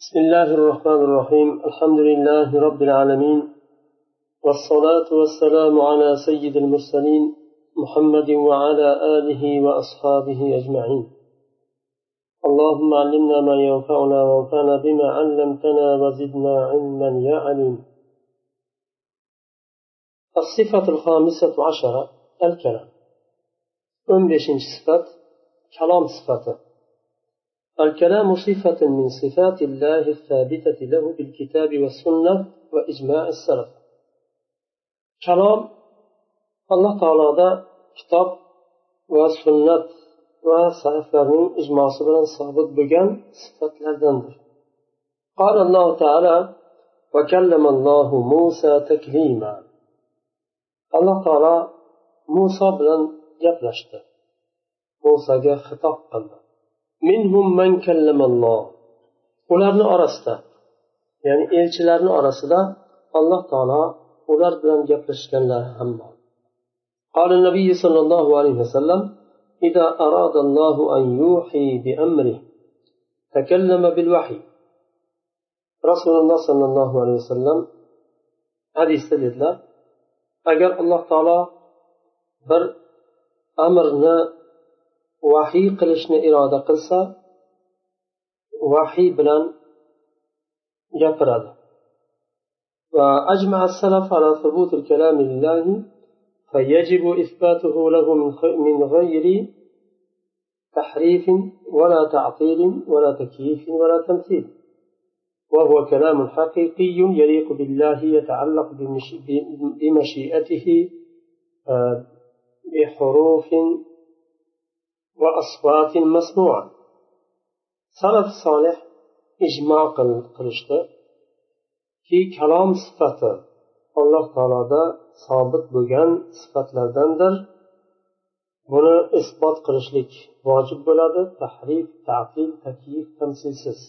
بسم الله الرحمن الرحيم. الحمد لله رب العالمين. والصلاة والسلام على سيد المرسلين محمد وعلى آله وأصحابه أجمعين. اللهم علمنا ما ينفعنا وانفعنا بما علمتنا وزدنا علما يا عليم. الصفة الخامسة عشرة الكلام. أم بشنش صفة كلام صفته الكلام صفة من صفات الله الثابتة له بالكتاب والسنة وإجماع السلف. كلام الله تعالى كتاب وسنة وسلفلرning ijmosi bilan sobit bo'lgan sifatlardandir قال الله تعالى وكلم الله موسى تكليما. alloh taolo muso bilan gaplashdi musoga xitob qildi minhum man kallamalloh ularni orasida ya'ni elchilarni orasida alloh taolo ular bilan gaplashganlar ham bor قال النبي صلى الله عليه وسلم إذا أراد الله أن يوحي بأمره تكلم بالوحي رسول الله صلى الله عليه وسلم حديث dedilar agar alloh taolo bir amrni vahiy qilishni iroda qilsa vahiy bilan gapiradi. وأجمع السلف على ثبوت الكلام لله فيجب إثباته له من غير تحريف ولا تعطيل ولا تكييف ولا تمثيل وهو كلام حقيقي يليق بالله يتعلق بمشيئته بحروف وأصوات مسموعة سلف صالح إجماع قلشته ki kalom sifati alloh taoloda sobit bo'lgan sifatlardandir buni isbot qilishlik vojib bo'ladi tahrif taqil takyif tamsilsiz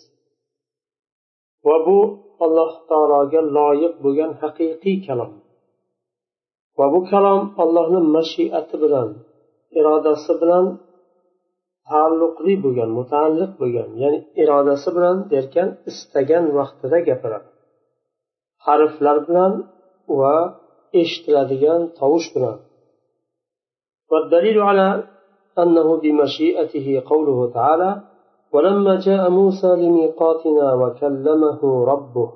va bu alloh taologa loyiq bo'lgan haqiqiy kalom va bu kalom allohni mashiati bilan irodasi bilan taalluqli bo'lgan mutaalliq bo'lgan ya'ni irodasi bilan derkan istagan vaqtida gapiradi harflar bilan va eshitiladigan tovush bilan والدليل على أنه بمشيئته قوله تعالى ولما جاء موسى لميقاتنا وكلمه ربه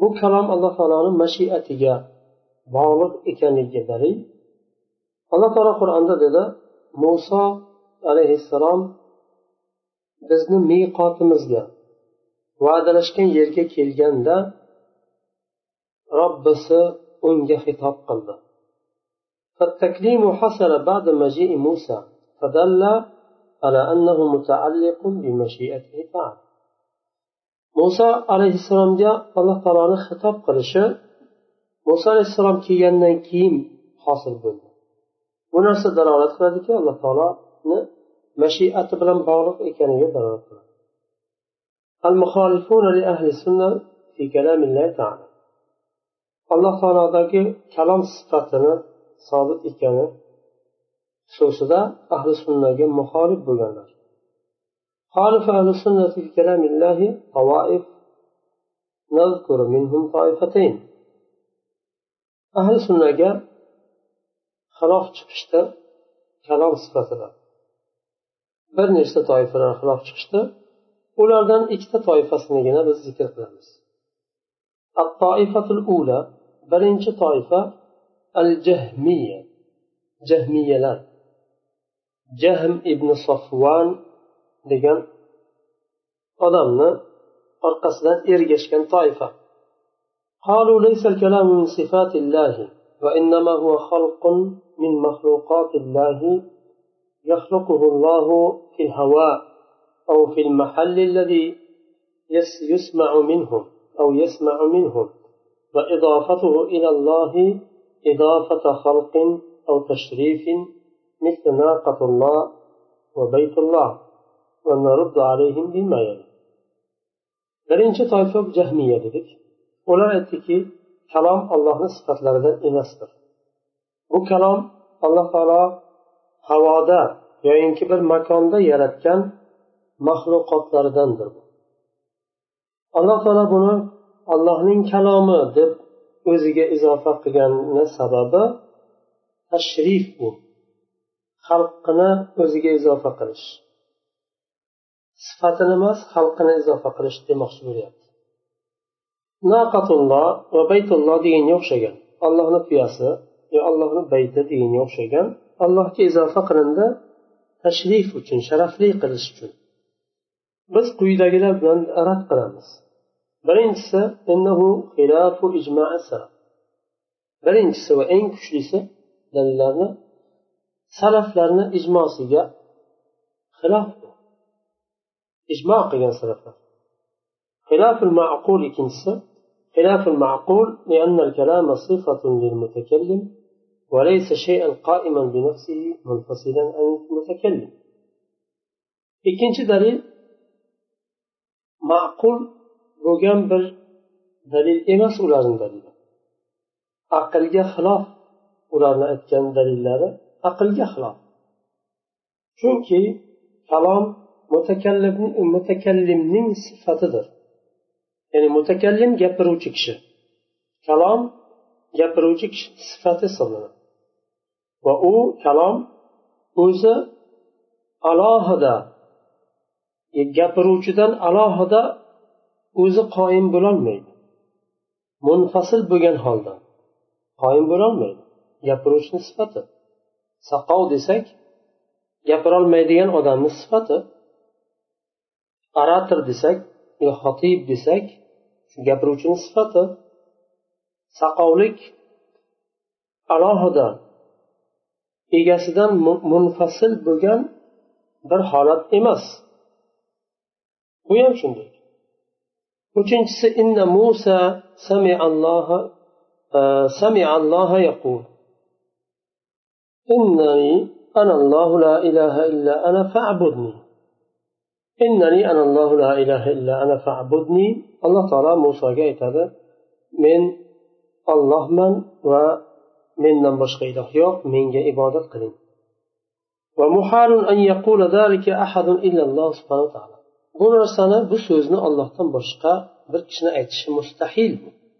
bu kalom alloh taoloni mashiatiga bog'liq ekanligiga dalil alloh taolo qur'onda dedi muso alayhissalom bizni miqotimizga va'dalashgan yerga رب robbisi unga خطاب qildi فالتكليم حصل بعد مجيء موسى فدل على أنه متعلق بمشيئته تعالى موسى عليه السلام جاء الله تعالى خطاب قرش موسى عليه السلام كي ينن كيم حاصل بل ونرس دلالة فذلك الله تعالى mashiati bilan bog'liq ekaniga dalolat qiladi المخالفون لأهل السنة في كلام الله تعالى alloh taolodagi kalom sifatini sobit ekani xususida ahli sunnaga muxolif bo'lganlar خالف أهل السنة في كلام الله طوائف نذكر منهم طائفتين أهل السنة خلاف chiqishdi kalom sifatida bir nechta toifalar xilof chiqishdi ulardan ikkita toifasinigina biz zikr qilamiz الطائفة الأولى birinchi toifa al jahmiya jahmiyalar jahm ibn sofvan degan odamni orqasidan ergashgan toifa قالوا ليس الكلام من صفات الله وإنما هو خلق من مخلوقات الله يخلقه الله في الهواء أو في المحل الذي يسمع منهم أو يسمع منهم وإضافته إلى الله إضافة خلق أو تشريف مثل ناقة الله وبيت الله ونرد عليهم بما يلي. birinchi toifa jahmiya dedik ular aytdiki kalom allohni sifatlaridan emasdir bu kalom alloh taolo havoda yoyinki bir makonda yaratgan maxluqotlaridandir alloh taolo buni allohning kalomi deb o'ziga izofa qilganini sababi tashrif bu. Xalqini o'ziga izofa qilish. Sifatini emas xalqini izofa qilish demoqchi bo'lyapti. Naqatulloh va baytulloh deganga o'xshagan ollohni tuyasi yo allohni bayti deganga o'xshagan allohga izofa qilindi tashrif uchun sharafli qilish uchun biz quyidagilar bilan rad qilamiz birinchisi birinchisi va eng kuchlisi dalillarni salaflarni ijmosiga xilof ijmo qilgan salaflar خلاف المعقول ikkinchisi خلاف المعقول لأن الكلام صفة للمتكلم وليس شيئا قائما بنفسه منفصلا عن المتكلم ikkinchi dalil ma'qul bo'lgan bir dalil emas ularni dalili aqlga xilof ularni aytgan dalillari aqlga xilof chunki kalom mutakallimning sifatidir ya'ni mutakallim gapiruvchi kishi kalom gapiruvchi kishi sifati hisoblanadi va u kalom o'zi alohida e, gapiruvchidan alohida o'zi qoyim bo'lolmaydi. Munfasil bo'lgan holda qoyim bo'lolmaydi gapiruvchini sifati. Saqov desak gapirolmaydigan odamni sifati. Orator desak yo xotib desak shu gapiruvchini sifati. Saqovlik alohida egasidan munfasil bo'lgan bir holat emas. Bu ham shunday. Uchinchisi inna musa sami samialloha e, samialloha yaqul. Innani ana alloh la ilaha illa ana fa'budni. Innani ana alloh la ilaha illa ana fa'budni. Alloh taolo musoga aytadi men ollohman va mendan boshqa iloh yo'q menga ibodat qiling. Bu narsani bu so'zni ollohdan boshqa bir kishini aytishi mustahil.